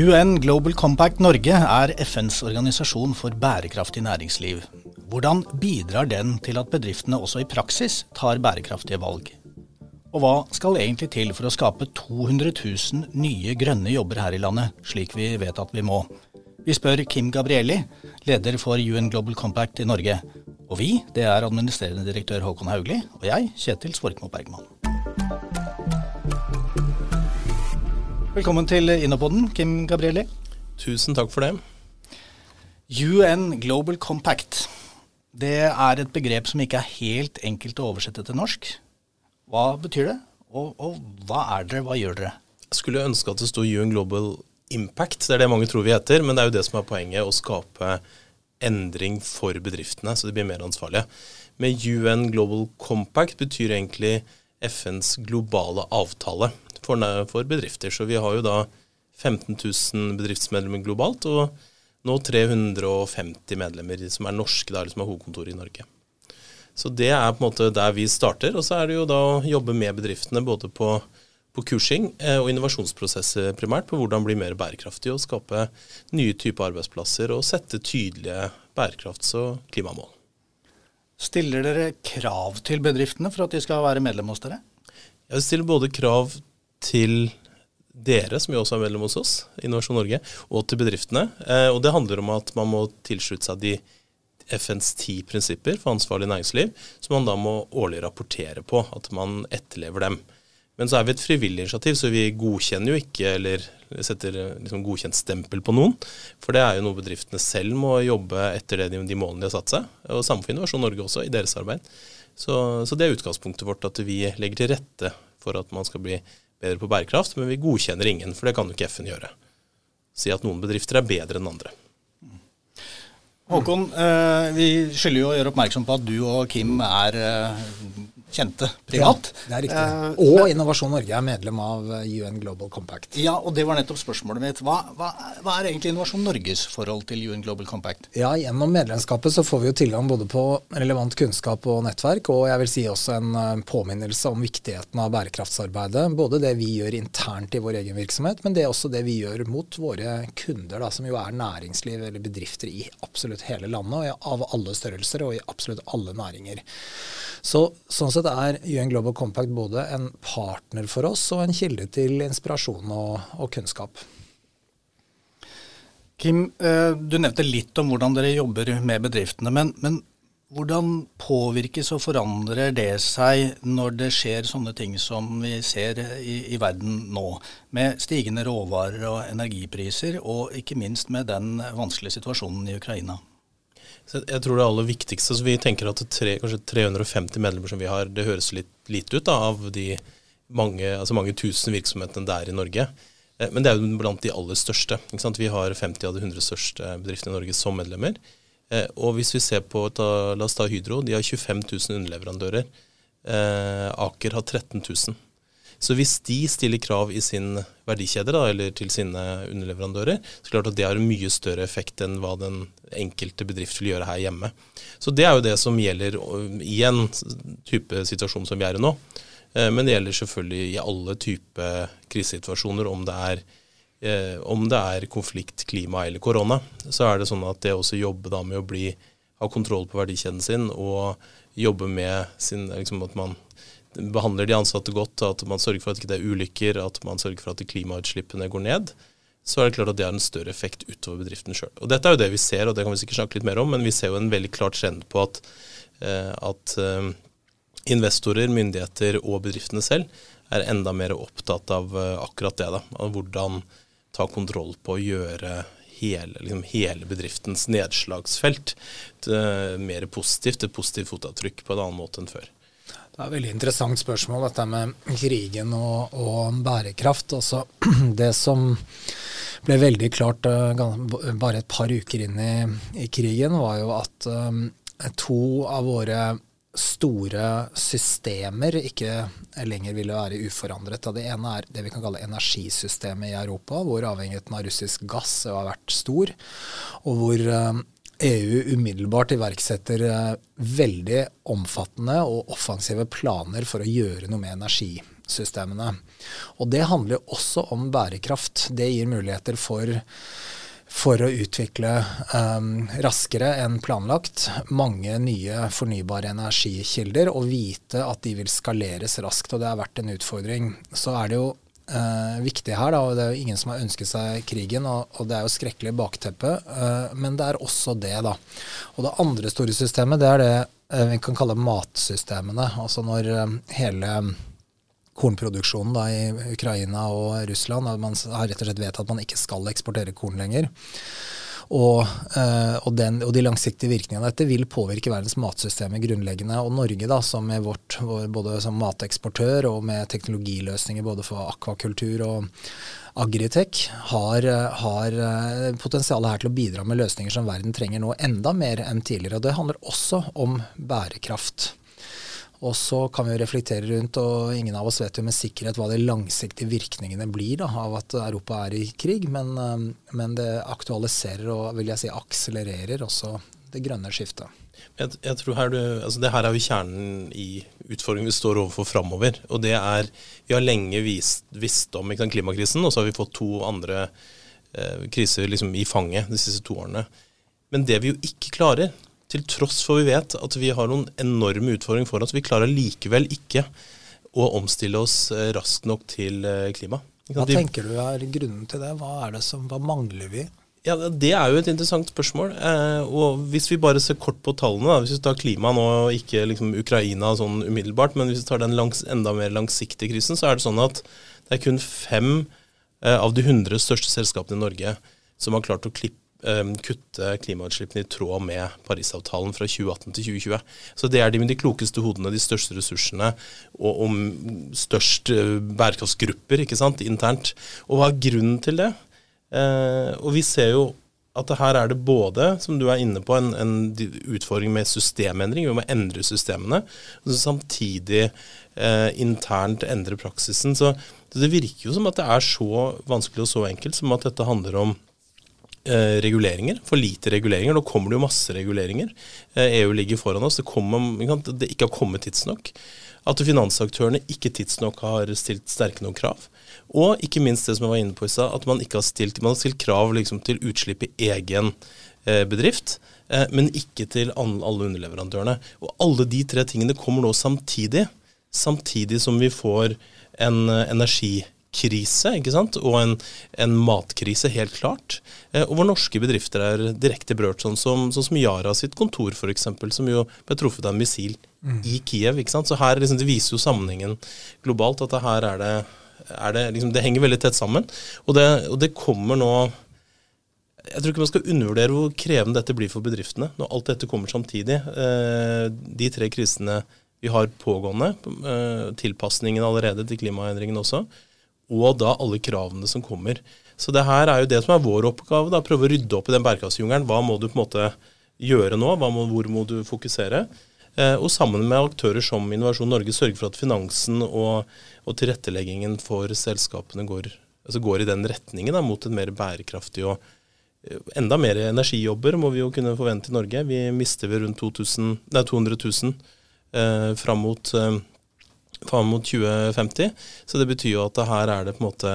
UN Global Compact Norge er FNs organisasjon for bærekraftig næringsliv. Hvordan bidrar den til at bedriftene også i praksis tar bærekraftige valg? Og hva skal egentlig til for å skape 200 000 nye grønne jobber her i landet, slik vi vet at vi må? Vi spør Kim Gabrielli, leder for UN Global Compact i Norge. Og vi, det er administrerende direktør Håkon Haugli, og jeg, Kjetil Svorkmo Bergman. Velkommen til Innopoden, Kim Gabrielli. Tusen takk for det. UN Global Compact. Det er et begrep som ikke er helt enkelt å oversette til norsk. Hva betyr det, og, og hva er dere, hva gjør dere? Jeg skulle ønske at det sto UN Global Impact, det er det mange tror vi heter. Men det er jo det som er poenget, å skape endring for bedriftene, så de blir mer ansvarlige. Med UN Global Compact betyr egentlig FNs globale avtale for, for, bedrifter. Så vi har jo da 15 000 bedriftsmedlemmer globalt, og nå 350 medlemmer som er norske, der, som har hovedkontor i Norge. Så det er på en måte der vi starter. Og så er det jo da å jobbe med bedriftene både på, på kursing eh, og innovasjonsprosesser primært, på hvordan bli mer bærekraftig og skape nye typer arbeidsplasser og sette tydelige bærekrafts- og klimamål. Stiller dere krav til bedriftene for at de skal være medlem hos dere? Jeg stiller både krav til dere, som jo også er medlem hos oss, Innovasjon Norge, og til bedriftene. Eh, og det handler om at man må tilslutte seg de FNs ti prinsipper for ansvarlig næringsliv, som man da må årlig rapportere på, at man etterlever dem. Men så er vi et frivillig initiativ, så vi godkjenner jo ikke eller setter liksom godkjent stempel på noen. For det er jo noe bedriftene selv må jobbe etter det, de målene de har satt seg. Og samme for Innovasjon Norge også, i deres arbeid. Så, så det er utgangspunktet vårt, at vi legger til rette for at man skal bli bedre på bærekraft, men vi godkjenner ingen, for det kan jo ikke FN gjøre. Si at noen bedrifter er bedre enn andre. Håkon, eh, vi skylder jo å gjøre oppmerksom på at du og Kim er eh, kjente privat. Ja, det er riktig. Eh, og Innovasjon Norge er medlem av eh, UN Global Compact. Ja, og det var nettopp spørsmålet mitt. Hva, hva, hva, er egentlig Innovasjon Norges forhold til UN Global Compact? Ja, Gjennom medlemskapet så får vi jo tilgang både på relevant kunnskap og nettverk, og jeg vil si også en eh, påminnelse om viktigheten av bærekraftsarbeidet. Både det vi gjør internt i vår egen virksomhet, men det er også det vi gjør mot våre kunder, da, som jo er næringsliv eller bedrifter i absolutt hele landet, og av alle størrelser og i absolutt alle næringer. Så, sånn sett er UN Global Compact både en partner for oss og en kilde til inspirasjon og, og kunnskap. Kim, eh, du nevnte litt om hvordan dere jobber med bedriftene. Men, men, hvordan påvirkes og forandrer det seg når det skjer sånne ting som vi ser i, i verden nå, med stigende råvarer og energipriser, og ikke minst med den vanskelige situasjonen i Ukraina? Jeg tror det aller viktigste så Vi tenker at tre, kanskje 350 medlemmer som vi har, det høres litt lite ut da, av de mange, altså mange tusen virksomhetene det er i Norge. Eh, men det er jo blant de aller største. Vi har 50 av de 100 største bedriftene i Norge som medlemmer. Eh, og hvis vi ser på La oss ta Hydro. De har 25 000 underleverandører. Eh, Aker har 13 000. Så hvis de stiller krav i sin verdikjede, da, eller til sine underleverandører, så klart at det har en mye større effekt enn hva den enkelte bedrift vil gjøre her hjemme. Så det er jo det som gjelder i en type situasjon som vi er i nå. Eh, men det gjelder selvfølgelig i alle typer krisesituasjoner, om det er eh, om det er konflikt, klima eller korona, så er det sånn at det også jobbe med å bli, ha kontroll på verdikjeden sin og jobbe med sin, liksom at man behandler de ansatte godt, at man sørger for at det ikke er ulykker, at man sørger for at klimautslippene går ned, så er det klart at det har en større effekt utover bedriften sjøl. Dette er jo det vi ser, og det kan vi sikkert snakke litt mer om, men vi ser jo en veldig klart trend på at, eh, at eh, investorer, myndigheter og bedriftene selv er enda mer opptatt av eh, akkurat det. da, av Hvordan ta kontroll på å gjøre hele, liksom hele bedriftens nedslagsfelt mer positivt, et positivt fotavtrykk på en annen måte enn før. Det er et veldig interessant spørsmål, dette med krigen og, og bærekraft. Også det som ble veldig klart uh, bare et par uker inn i, i krigen, var jo at um, to av våre store systemer ikke lenger ville være uforandret. Det ene er det vi kan kalle energisystemet i Europa, hvor avhengigheten av russisk gass har vært stor, og hvor EU umiddelbart iverksetter veldig omfattende og offensive planer for å gjøre noe med energisystemene. Og det handler også om bærekraft. Det gir muligheter for for å utvikle um, raskere enn planlagt mange nye fornybare energikilder, og vite at de vil skaleres raskt. og Det har vært en utfordring. Så er det jo uh, viktig her, da, og det er jo ingen som har ønsket seg krigen, og, og det er jo skrekkelig bakteppe, uh, men det er også det, da. Og det andre store systemet, det er det uh, vi kan kalle matsystemene. Altså når hele kornproduksjonen da, i Ukraina og Russland. At man har rett og slett vedtatt at man ikke skal eksportere korn lenger. Og, øh, og, den, og, de langsiktige virkningene av dette vil påvirke verdens matsystemer grunnleggende. Og Norge, da, som med vårt, både som mateksportør og med teknologiløsninger både for akvakultur og agritech, har, har eh, potensialet her til å bidra med løsninger som verden trenger nå enda mer enn tidligere. Og Det handler også om bærekraft. Og så kan vi jo reflektere rundt, og ingen av oss vet jo med sikkerhet hva de langsiktige virkningene blir da, av at Europa er i krig, men, um, men, det aktualiserer og vil jeg si akselererer også det grønne skiftet. Jeg, jeg tror her du, altså Det her er jo kjernen i utfordringen vi står overfor framover. Og det er Vi har lenge vist, visst om sant, klimakrisen, og så har vi fått to andre eh, kriser liksom, i fanget de siste to årene. Men det vi jo ikke klarer, til tross for vi vet at vi har noen enorme utfordringer foran oss. Vi klarer likevel ikke å omstille oss eh, raskt nok til eh, klima. Hva tenker du er grunnen til det? Hva, det som, hva mangler vi? Ja, Det er jo et interessant spørsmål. Eh, og Hvis vi bare ser kort på tallene, da, hvis vi tar klima nå, ikke liksom Ukraina sånn umiddelbart, men hvis vi tar den langs, enda mer langsiktige krisen, så er det sånn at det er kun fem eh, av de 100 største selskapene i Norge som har klart å klippe kutte klimautslippene i tråd med Parisavtalen fra 2018 til 2020. Så det er de med de klokeste hodene, de største ressursene og, om størst uh, bærekraftsgrupper ikke sant, internt. Og hva er grunnen til det? Eh, og vi ser jo at her er det både, som du er inne på, en, en utfordring med systemendring. Vi må endre systemene. Og samtidig eh, internt endre praksisen. Så det virker jo som at det er så vanskelig og så enkelt som at dette handler om Eh, reguleringer. For lite reguleringer. Nå kommer det jo masse reguleringer. Eh, EU ligger foran oss. Det, kommer, det ikke har kommet tidsnok. At finansaktørene ikke tidsnok har stilt sterke nok krav. Og ikke minst det som jeg var inne på i stad, at man ikke har stilt, man har stilt krav liksom, til utslipp i egen eh, bedrift, men ikke til alle, underleverandørene. Og alle de tre tingene kommer nå samtidig. Samtidig som vi får en eh, krise, ikke sant? og en, en matkrise, helt klart. Eh, og hvor norske bedrifter er direkte berørt, sånn som, sånn som Yara sitt kontor f.eks., som jo ble truffet av en missil mm. i Kiev. ikke sant? Så her liksom, Det viser jo sammenhengen globalt, at det her er det, er det liksom, Det henger veldig tett sammen. Og det, og det kommer nå jeg tror ikke man skal undervurdere hvor krevende dette blir for bedriftene når alt dette kommer samtidig. Eh, de tre krisene vi har pågående, eh, tilpasningen allerede til klimaendringene også, og da alle kravene som kommer. Så det her er jo det som er vår oppgave. da, Prøve å rydde opp i den bærekraftsjungelen. Hva må du på en måte gjøre nå? Må, hvor må du fokusere? Eh, og sammen med aktører som Innovasjon Norge sørge for at finansen og, og tilretteleggingen for selskapene går, altså går, i den retningen da, mot en mer bærekraftig og eh, enda mer energijobber må vi jo kunne forvente i Norge. Vi mister vi rundt 2000, nei, 200 000 eh, fram mot eh, fram mot 2050. Så det betyr jo at her er det på en måte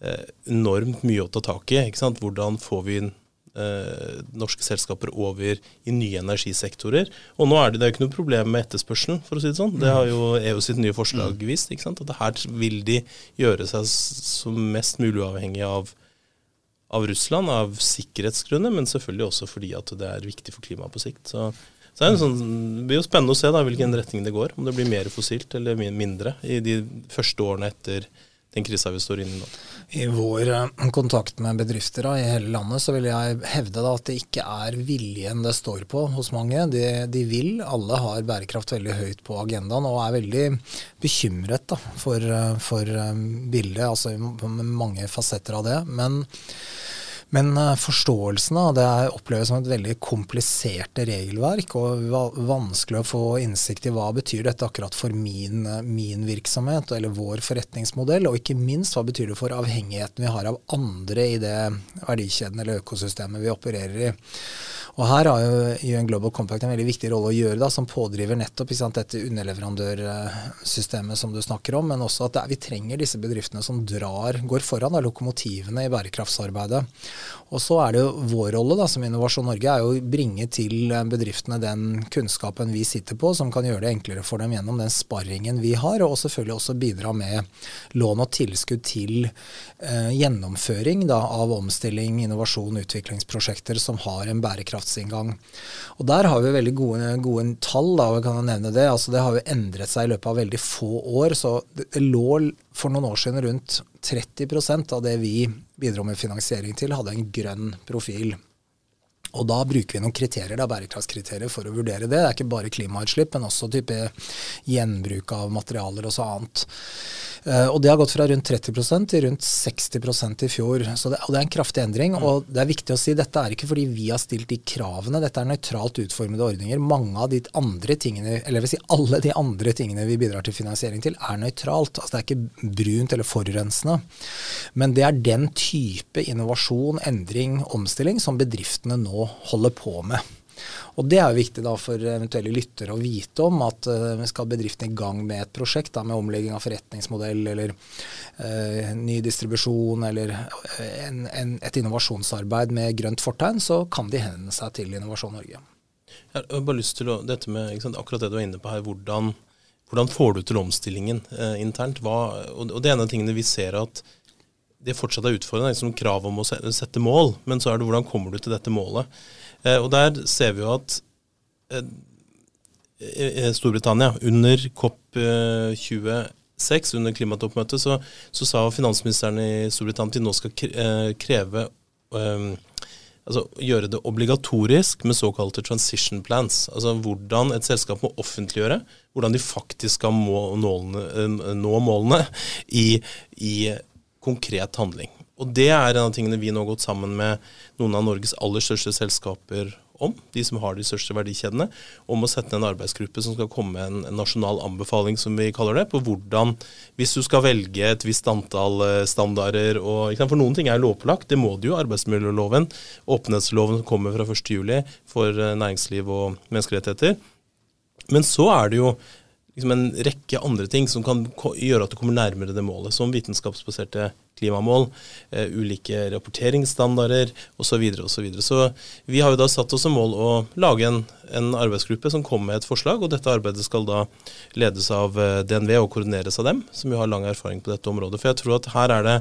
eh, enormt mye å ta tak i. ikke sant? Hvordan får vi eh, norske selskaper over i nye energisektorer? Og nå er det, det er jo ikke noe problem med etterspørselen, for å si det sånn. Det har jo EU sitt nye forslag mm. vist. ikke sant? At her vil de gjøre seg som mest mulig uavhengig av av Russland av sikkerhetsgrunner, men selvfølgelig også fordi at det er viktig for klimaet på sikt. Så så det, sånn, det blir jo spennende å se da, hvilken retning det går. Om det blir mer fossilt eller mindre i de første årene etter den krisa vi står inne i nå. I vår eh, kontakt med bedrifter da, i hele landet så vil jeg hevde da, at det ikke er viljen det står på hos mange. De, de, vil, alle har bærekraft veldig høyt på agendaen og er veldig bekymret da, for, eh, for eh, bildet, altså mange fasetter av det. Men Men uh, forståelsen av det oppleves som et veldig komplisert regelverk, og vanskelig å få innsikt i hva betyr dette akkurat for min, min, virksomhet eller vår forretningsmodell, og ikke minst hva betyr det for avhengigheten vi har av andre i det verdikjeden eller økosystemet vi opererer i. Og Her har jo UN Global Compact en veldig viktig rolle å gjøre da, som pådriver nettopp sant, dette underleverandørsystemet som du snakker om, men også at er, vi trenger disse bedriftene som drar, går foran da, lokomotivene i bærekraftsarbeidet. Og så er det jo vår rolle da, som Innovasjon Norge er jo å bringe til bedriftene den kunnskapen vi sitter på, som kan gjøre det enklere for dem gjennom den sparringen vi har, og selvfølgelig også bidra med lån og tilskudd til eh, gjennomføring da, av omstilling, innovasjon, utviklingsprosjekter som har en bærekraftsinngang. Og Der har vi veldig gode, gode tall, da, og kan jeg nevne det. Altså, det har jo endret seg i løpet av veldig få år. så det, det lå for noen år siden rundt 30% av det vi bidro med finansiering til, hadde en grønn profil. Og da bruker vi noen kriterier, da, bærekraftskriterier for å vurdere det. Det er ikke bare klimautslipp, men også type gjenbruk av materialer og så annet. Uh, og det har gått fra rundt 30% til rundt 60% i fjor. Så det, og det er en kraftig endring. Mm. Og det er viktig å si dette er ikke fordi vi har stilt de kravene, dette er nøytralt utformede ordninger. Mange av de andre tingene, eller jeg vil si alle de andre tingene vi bidrar til finansiering til, er nøytralt. Altså det er ikke brunt eller forurensende. Men det er den type innovasjon, endring, omstilling som bedriftene nå holder på med. Og Det er jo viktig da for eventuelle lyttere å vite om at uh, skal bedriften i gang med et prosjekt da, med omlegging av forretningsmodell eller uh, ny distribusjon eller uh, en, en, et innovasjonsarbeid med grønt fortegn, så kan de henvende seg til Innovasjon Norge. Jeg har bare lyst til å, dette med sant, akkurat det du er inne på her, hvordan, hvordan får du til omstillingen internt? Hva, og, og Det er en av tingene vi ser at det fortsatt er utfordrende. Liksom krav om å sette mål, men så er det hvordan kommer du til dette målet. Eh, og der ser vi jo at eh, Storbritannia, under COP26, under klimatoppmøtet, så, så, sa finansministeren i Storbritannia at de nå skal eh, kreve altså gjøre det obligatorisk med såkalte transition plans. Altså hvordan et selskap må offentliggjøre hvordan de faktisk skal nå målene i, i konkret handling. Og det er en av tingene vi nå har gått sammen med noen av Norges aller største selskaper om, de som har de største verdikjedene, om å sette ned en arbeidsgruppe som skal komme med en, en, nasjonal anbefaling, som vi kaller det, på hvordan, hvis du skal velge et visst antall eh, standarder og For noen ting er lovpålagt, det må det jo. Arbeidsmiljøloven, åpenhetsloven som kommer fra 1.7 for eh, næringsliv og menneskerettigheter. Men så er det jo liksom en rekke andre ting som kan gjøre at du kommer nærmere det målet, som vitenskapsbaserte klimamål, eh, ulike rapporteringsstandarder osv. Så, videre, og så, så vi har jo da satt oss som mål å lage en, en, arbeidsgruppe som kommer med et forslag, og dette arbeidet skal da ledes av eh, DNV og koordineres av dem, som jo har lang erfaring på dette området. For jeg tror at her er det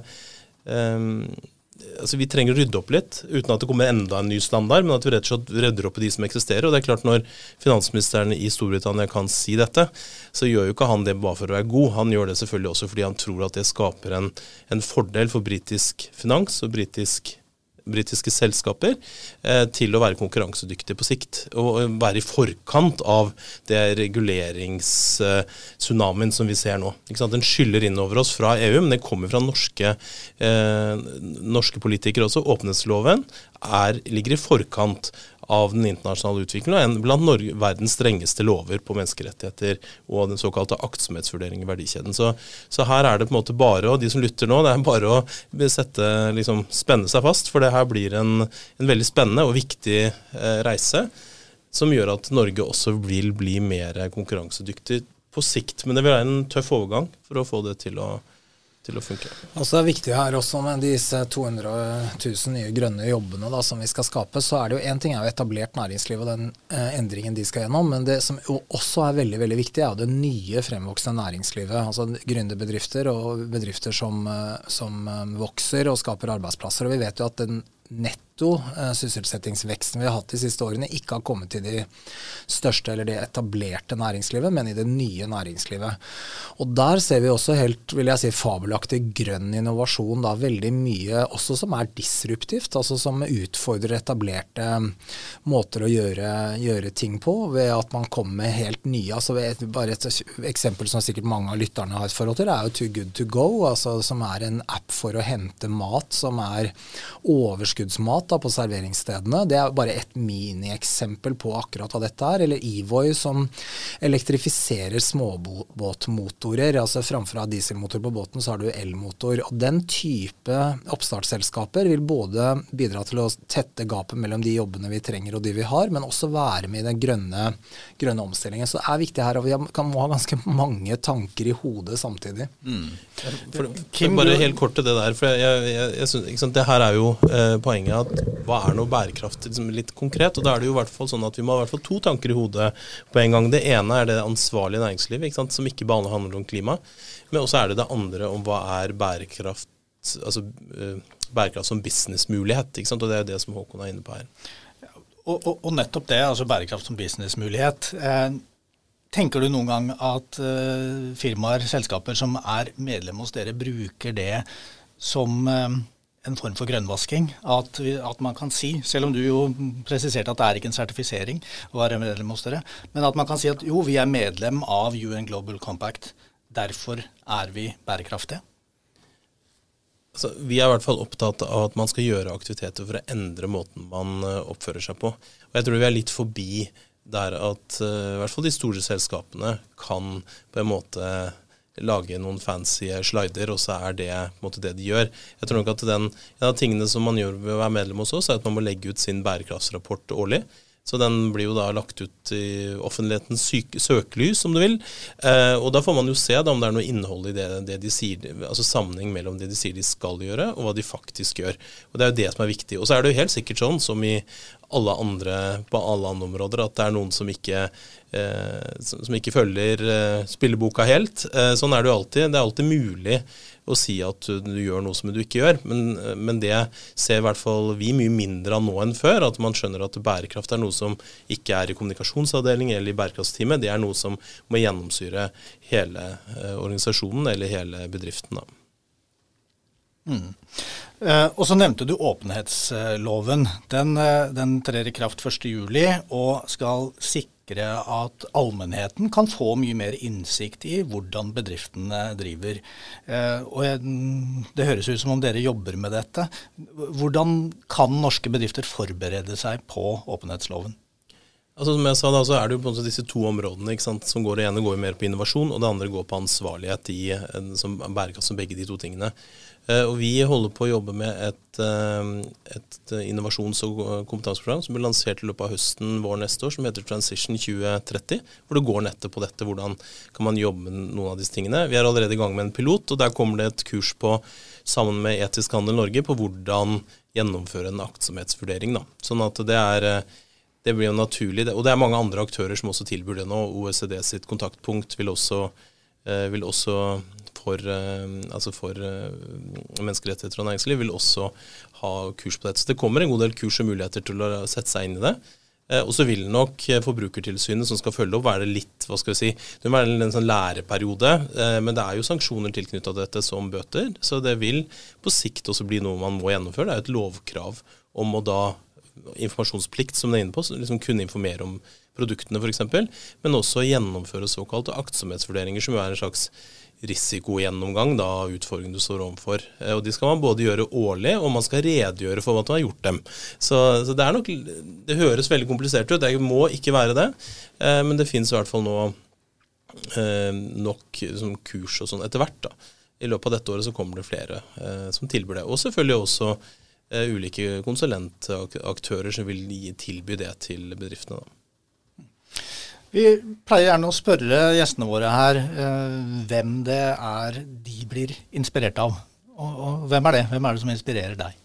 eh, altså Vi trenger å rydde opp litt, uten at det kommer enda en ny standard, men at vi rett og slett redder opp i de som eksisterer. Og det er klart Når finansministeren i Storbritannia kan si dette, så gjør jo ikke han det bare for å være god. Han gjør det selvfølgelig også fordi han tror at det skaper en, en fordel for britisk finans og britisk britiske selskaper eh, til å være konkurransedyktige på sikt. Og være i forkant av det reguleringstsunamien som vi ser nå. Den skyller innover oss fra EU, men den kommer fra norske, eh, norske politikere også. Åpenhetsloven er, ligger i forkant av den internasjonale utviklingen, og en blant Norge, verdens strengeste lover på menneskerettigheter og den såkalte aktsomhetsvurdering i verdikjeden. Så, så, her er det på en måte bare, og de som lytter nå, det er bare å sette, liksom, spenne seg fast, for det her blir en, en veldig spennende og viktig eh, reise som gjør at Norge også vil bli mer konkurransedyktig på sikt. Men det vil være en tøff overgang for å få det til å til å funke. Og så er viktig her også med disse 200 000 nye grønne jobbene da, som vi skal skape. så er det jo Én ting er jo etablert næringsliv og den eh, endringen de skal gjennom. Men det som også er veldig veldig viktig, er jo det nye fremvoksende næringslivet. altså Gründerbedrifter og bedrifter som, eh, som, eh, vokser og skaper arbeidsplasser. og Vi vet jo at den nett netto eh, sysselsettingsveksten vi har hatt de siste årene, ikke har kommet til de største eller det etablerte næringslivet, men i det nye næringslivet. Og der ser vi også helt vil jeg si, fabelaktig grønn innovasjon. da Veldig mye også som er disruptivt, altså som utfordrer etablerte måter å gjøre, gjøre ting på, ved at man kommer med helt nye. altså Bare et eksempel som sikkert mange av lytterne har et forhold til, er jo Too Good To Go, altså som er en app for å hente mat som er overskuddsmat da, på serveringsstedene. Det er bare et minieksempel på akkurat hva dette er. Eller Evoy som elektrifiserer småbåtmotorer. altså Framfor å ha dieselmotor på båten, så har du elmotor. Og Den type oppstartsselskaper vil både bidra til å tette gapet mellom de jobbene vi trenger og de vi har, men også være med i den grønne, grønne omstillingen. Så det er viktig her, og vi kan må ha ganske mange tanker i hodet samtidig. Mm. For, for bare helt kort til det der. for jeg, jeg, jeg synes, Det her er jo eh, poenget at hva er noe bærekraft liksom litt konkret? og Da er det jo i hvert fall sånn at vi må ha hvert fall to tanker i hodet på en gang. Det ene er det ansvarlige næringslivet, ikke sant, som ikke bare handler om klima. Men også er det det andre om hva er bærekraft altså uh, bærekraft som businessmulighet. ikke sant, og Det er jo det som Håkon er inne på her. Og, og, og nettopp det, altså bærekraft som businessmulighet. Eh, tenker du noen gang at eh, firmaer, selskaper som er medlem hos dere, bruker det som uh, en form for grønnvasking. At, at, man kan si, selv om du jo presiserte at det er ikke en sertifisering å være medlem hos dere, men at man kan si at jo, vi er medlem av UN Global Compact. Derfor er vi bærekraftige. Altså, vi er i hvert fall opptatt av at man skal gjøre aktiviteter for å endre måten man eh, oppfører seg på. Og jeg tror vi er litt forbi der at uh, i hvert fall de store selskapene kan på en måte lage noen fancy slider, og så er det måte det de gjør. Jeg tror nok at den, En av tingene som man gjør ved å være medlem hos oss, er at man må legge ut sin bærekraftsrapport årlig. Så den blir jo da lagt ut i offentlighetens søkelys, om du vil. Eh, og da får man jo se da, om det er noe innhold i det, det, de sier, altså sammenheng mellom det de sier de skal gjøre, og hva de faktisk gjør. Og Det er jo det som er viktig. Og så er det jo helt sikkert sånn, som i alle andre, på alle andre områder, at det er noen som ikke, eh, som ikke følger eh, spilleboka helt. Eh, sånn er det jo alltid. Det er alltid mulig å si at du, gjør noe som du ikke gjør. Men, men, det ser i hvert fall vi mye mindre av nå enn før. At man skjønner at bærekraft er noe som ikke er i kommunikasjonsavdeling eller i bærekraftsteamet. Det er noe som må gjennomsyre hele eh, organisasjonen eller hele bedriften. da. Mm. Eh, og så nevnte du åpenhetsloven. Den, eh, den trer i kraft 1.7 og skal sikre sikre at allmennheten kan få mye mer innsikt i hvordan bedriftene driver. Eh, og Det høres ut som om dere jobber med dette. Hvordan kan norske bedrifter forberede seg på åpenhetsloven? Altså, som jeg sa da, så er det jo på en måte disse to områdene som går, det ene går mer på innovasjon, og det andre går på ansvarlighet i som bærekraft begge de to tingene. Eh, og Vi holder på å jobbe med et, eh, et innovasjons- og kompetanseprogram som blir lansert i løpet av høsten vår neste år, som heter Transition 2030. Hvor det går nettopp på dette. Hvordan kan man jobbe med noen av disse tingene. Vi er allerede i gang med en pilot, og der kommer det et kurs på, sammen med Etisk handel Norge på hvordan gjennomføre en aktsomhetsvurdering. Da. Sånn at det er eh, det blir jo naturlig. Og det er mange andre aktører som også tilbyr det nå. OECD sitt kontaktpunkt vil også, vil også for, eh, altså for eh, menneskerettigheter og næringsliv vil også ha kurs på dette. Så det kommer en god del kurs og muligheter til å sette seg inn i det. Eh, og så vil nok Forbrukertilsynet som skal følge opp, være litt hva skal vi si, det vil være en sånn læreperiode. Men det er jo sanksjoner tilknytta dette som bøter. Så det vil på sikt også bli noe man må gjennomføre. Det er et lovkrav om å da informasjonsplikt, som det er inne på, liksom kunne informere om produktene f.eks., men også gjennomføre såkalte aktsomhetsvurderinger, som er en slags risikogjennomgang da, av utfordringene du står overfor. Eh, og De skal man både gjøre årlig, og man skal redegjøre for at man har gjort dem. Så, så det, nok, det høres veldig komplisert ut. Det må ikke være det. Eh, men det finnes i hvert fall nå eh, nok liksom, kurs og sånn etter hvert. da. I løpet av dette året så kommer det flere som tilbyr det. Og selvfølgelig også ulike konsulentaktører som vil tilby det til bedriftene. da. Vi pleier gjerne å spørre gjestene våre her eh, hvem det er de blir inspirert av. Og, og, hvem er det? Hvem er det som inspirerer deg?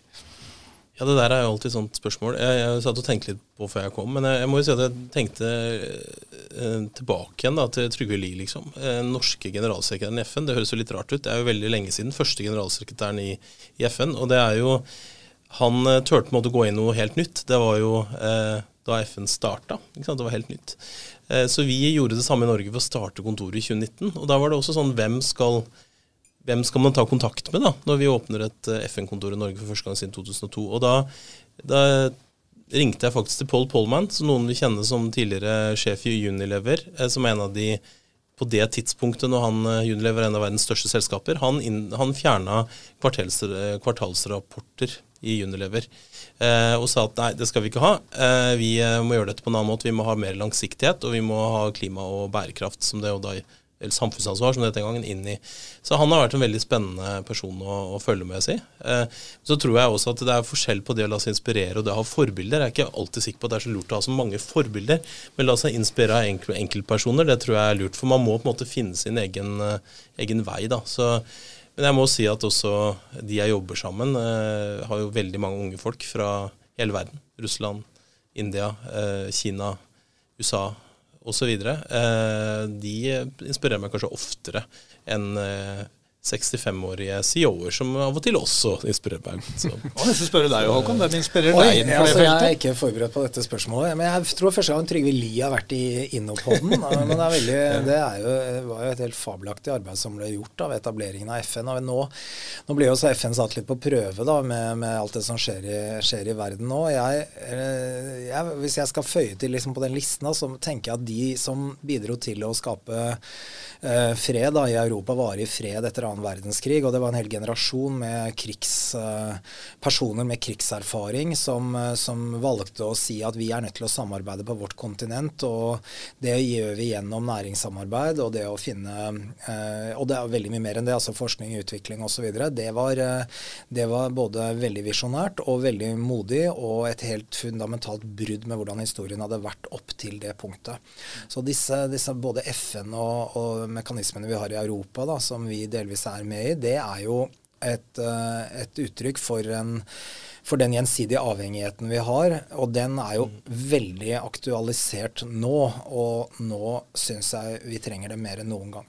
Ja, Det der er jo alltid et sånt spørsmål. Jeg, jeg satt og tenkte litt på før jeg kom. Men jeg, jeg må jo si at jeg tenkte eh, tilbake igjen da, til Trygve Lie, liksom. Eh, norske generalsekretæren i FN. Det høres jo litt rart ut. Det er jo veldig lenge siden. Første generalsekretæren i, i FN. Og det er jo han uh, turte måtte gå inn noe helt nytt. Det var jo uh, da FN starta. Det var helt nytt. Uh, så vi gjorde det samme i Norge ved å starte kontoret i 2019. Og da var det også sånn hvem skal, hvem skal man ta kontakt med da, når vi åpner et FN-kontor i Norge for første gang siden 2002? Og da, da ringte jeg faktisk til Paul Polman, som noen vil kjenne som tidligere sjef i Unilever, som er en av de på det tidspunktet når han, Unilever er en av verdens største selskaper, han, inn, han fjerna kvartalsrapporter i Unilever. Eh, og sa at nei, det skal vi ikke ha. Eh, vi eh, må gjøre dette på en annen måte. Vi må ha mer langsiktighet, og vi må ha klima og bærekraft som det, og da, eller samfunnsansvar, som det den gangen, gang, inn i. Så han har vært en veldig spennende person å, å følge med, si. Så tror jeg også at det er forskjell på det å la seg inspirere og det å ha forbilder. Jeg er ikke alltid sikker på at det er så lurt å ha så mange forbilder, men la seg inspirere av enkel, enkeltpersoner, det tror jeg er lurt. For man må på en måte finne sin egen, egen vei, da. Så men jeg må si at også de jeg jobber sammen, eh, har jo veldig mange unge folk fra hele verden. Russland, India, eh, Kina, USA osv. Eh, de inspirerer meg kanskje oftere enn eh, 65-årige CEO-er som av og til også inspirerer meg. Så. Jeg nesten spørre deg, Håkon. Hvem inspirerer Oi, deg altså, Jeg er ikke forberedt på dette spørsmålet. Men jeg tror første gang Trygve Lie har vært i Innopoden. men det, er veldig, det er jo, var jo et helt fabelaktig arbeid som ble gjort av etableringen av FN. og Nå, nå blir jo også FN satt litt på prøve da, med, med alt det som skjer i, skjer i verden nå. Jeg, eh, jeg, hvis jeg skal føye til liksom på den listen, så tenker jeg at de som bidro til å skape uh, fred da, i Europa, varig fred etter annen verdenskrig, og det var en hel generasjon med krigs, eh, personer med krigserfaring som, eh, som valgte å si at vi er nødt til å samarbeide på vårt kontinent. Og det gjør vi gjennom næringssamarbeid og det å finne eh, Og det er veldig mye mer enn det, altså forskning, utvikling osv. Det, var, det var både veldig visjonært og veldig modig, og et helt fundamentalt brudd med hvordan historien hadde vært opp til det punktet. Så disse, disse både FN og, og mekanismene vi har i Europa, da, som vi delvis er med i, det er jo et, eh, et uttrykk for, en, for den gjensidige avhengigheten vi har. Og den er jo veldig aktualisert nå, og nå syns jeg vi trenger det mer enn noen gang.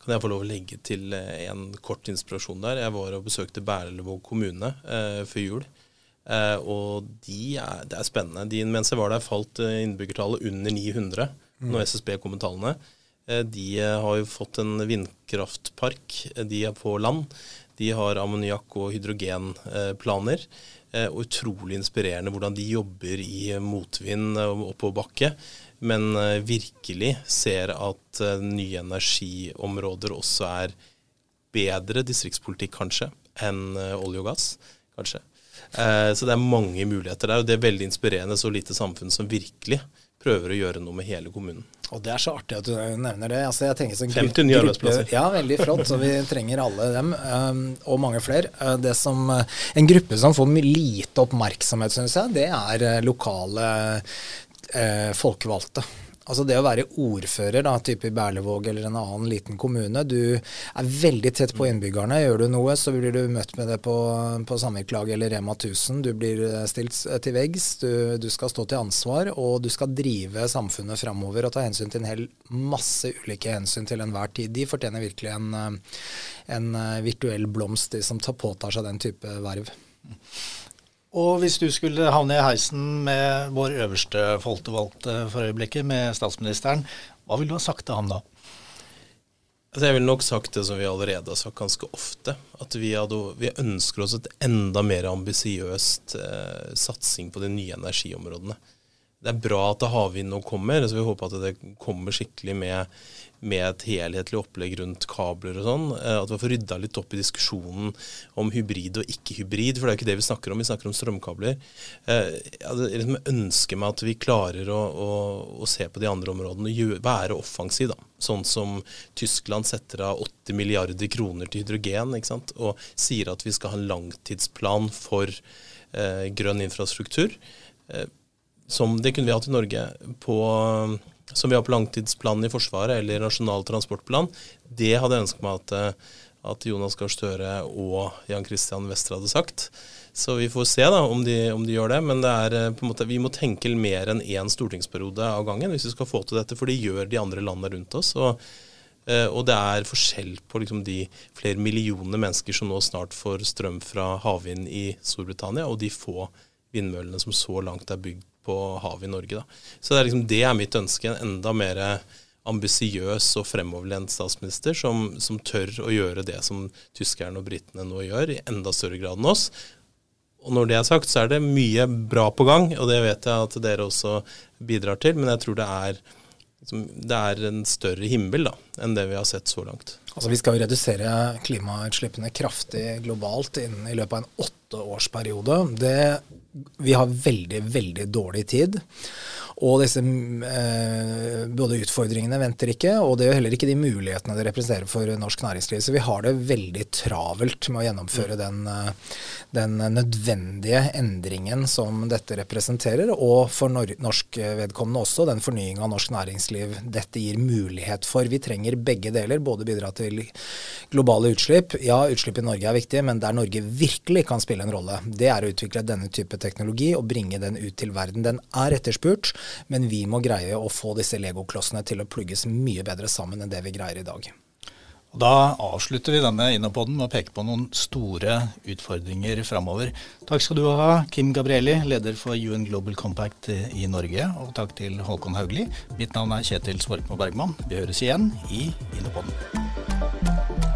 Kan jeg få lov å legge til eh, en kort inspirasjon der? Jeg var og besøkte Berlevåg kommune eh, før jul. Eh, og de er, det er spennende. De, mens jeg var der, falt eh, innbyggertallet under 900 når SSB kom med tallene. Eh, De eh, har jo fått en vindkraftpark. Eh, De er på land. De har ammoniakk- og hydrogenplaner. Og utrolig inspirerende hvordan de jobber i motvind og oppoverbakke. Men virkelig ser at nye energiområder også er bedre distriktspolitikk, kanskje, enn olje og gass. Kanskje. Så det er mange muligheter der, og det er veldig inspirerende. Så lite samfunn som virkelig prøver å gjøre noe med hele kommunen. Og det er så artig at du nevner det. Altså, jeg tenker sånn 50 nye arbeidsplasser. Ja, veldig flott. Så vi trenger alle dem, um, og mange flere. Uh, som, uh, en gruppe som får lite oppmerksomhet, syns jeg, det er uh, lokale folkevalgte. Altså det å være ordfører, da, type i Berlevåg eller en annen liten kommune. Du er veldig tett på innbyggerne. Gjør du noe, så blir du møtt med det på, på Samvirkelaget eller Rema 1000. Du blir eh, stilt til veggs. Du, du skal stå til ansvar, og du skal drive samfunnet framover og ta hensyn til en hel masse ulike hensyn til enhver tid. De fortjener virkelig en, eh, en eh, virtuell blomst, de som tar påtar seg den type verv. Og hvis du skulle havne i heisen med vår øverste folkevalgte for øyeblikket, med statsministeren, hva ville du ha sagt til ham da? Altså jeg ville nok sagt det som vi allerede har sagt ganske ofte. At vi, hadde, vi ønsker oss et enda mer ambisiøst eh, satsing på de nye energiområdene. Det er bra at havvind nå kommer, så vi håper at det kommer skikkelig med, med et helhetlig opplegg rundt kabler og sånn. Eh, at vi får rydda litt opp i diskusjonen om hybrid og ikke-hybrid, for det er jo ikke det vi snakker om. Vi snakker om strømkabler. Eh, jeg liksom ønsker meg at vi klarer å, å, å se på de andre områdene og være offensiv, da. Sånn som Tyskland setter av 80 milliarder kroner til hydrogen, ikke sant? og sier at vi skal ha en langtidsplan for eh, grønn infrastruktur. Eh, som det kunne vi hatt i Norge på, som vi har på langtidsplanen i Forsvaret eller Nasjonal transportplan. Det hadde jeg ønsket meg at, eh, at Jonas Gahr Støre og Jan Christian Wester hadde sagt. Så vi får se da om de, om de gjør det. Men det er eh, måte, vi må tenke mer enn én stortingsperiode av gangen hvis vi skal få til dette. For det gjør de andre landene rundt oss. Og Eh, og det er forskjell på liksom, de flere millioner mennesker som nå snart får strøm fra havvind i Storbritannia, og de få vindmøllene som så langt er bygd på havet i Norge. Da. Så det er, liksom, det er mitt ønske. En enda mer ambisiøs og fremoverlent statsminister som, som, tør å gjøre det som tyskerne og britene nå gjør, i enda større grad enn oss. Og når det er sagt, så er det mye bra på gang, og det vet jeg at dere også bidrar til. Men jeg tror det er liksom, det er en større himmel da, enn det vi har sett så langt. Altså Vi skal jo redusere klimautslippene kraftig globalt innen, i løpet av en åtteårsperiode. Vi har veldig, veldig dårlig tid. Og disse eh, både utfordringene venter ikke, og det jo heller ikke de mulighetene det representerer for norsk næringsliv. Så vi har det veldig travelt med å gjennomføre den, eh, den nødvendige endringen som dette representerer, og for norsk vedkommende også den fornying av norsk næringsliv dette gir mulighet for. Vi trenger begge deler, både bidra til globale utslipp. Ja, utslipp i Norge er viktig, men der Norge virkelig kan spille en rolle, det er å utvikle denne type teknologi og bringe den ut til verden. Den er etterspurt. Men vi må greie å få disse legoklossene til å plugges mye bedre sammen enn det vi greier i dag. Da avslutter vi denne Innopoden med å peke på noen store utfordringer framover. Takk skal du ha, Kim Gabrielli, leder for UN Global Compact i Norge. Og takk til Håkon Haugli. Mitt navn er Kjetil Svorkmo Bergman. Vi høres igjen i Innopoden. thank you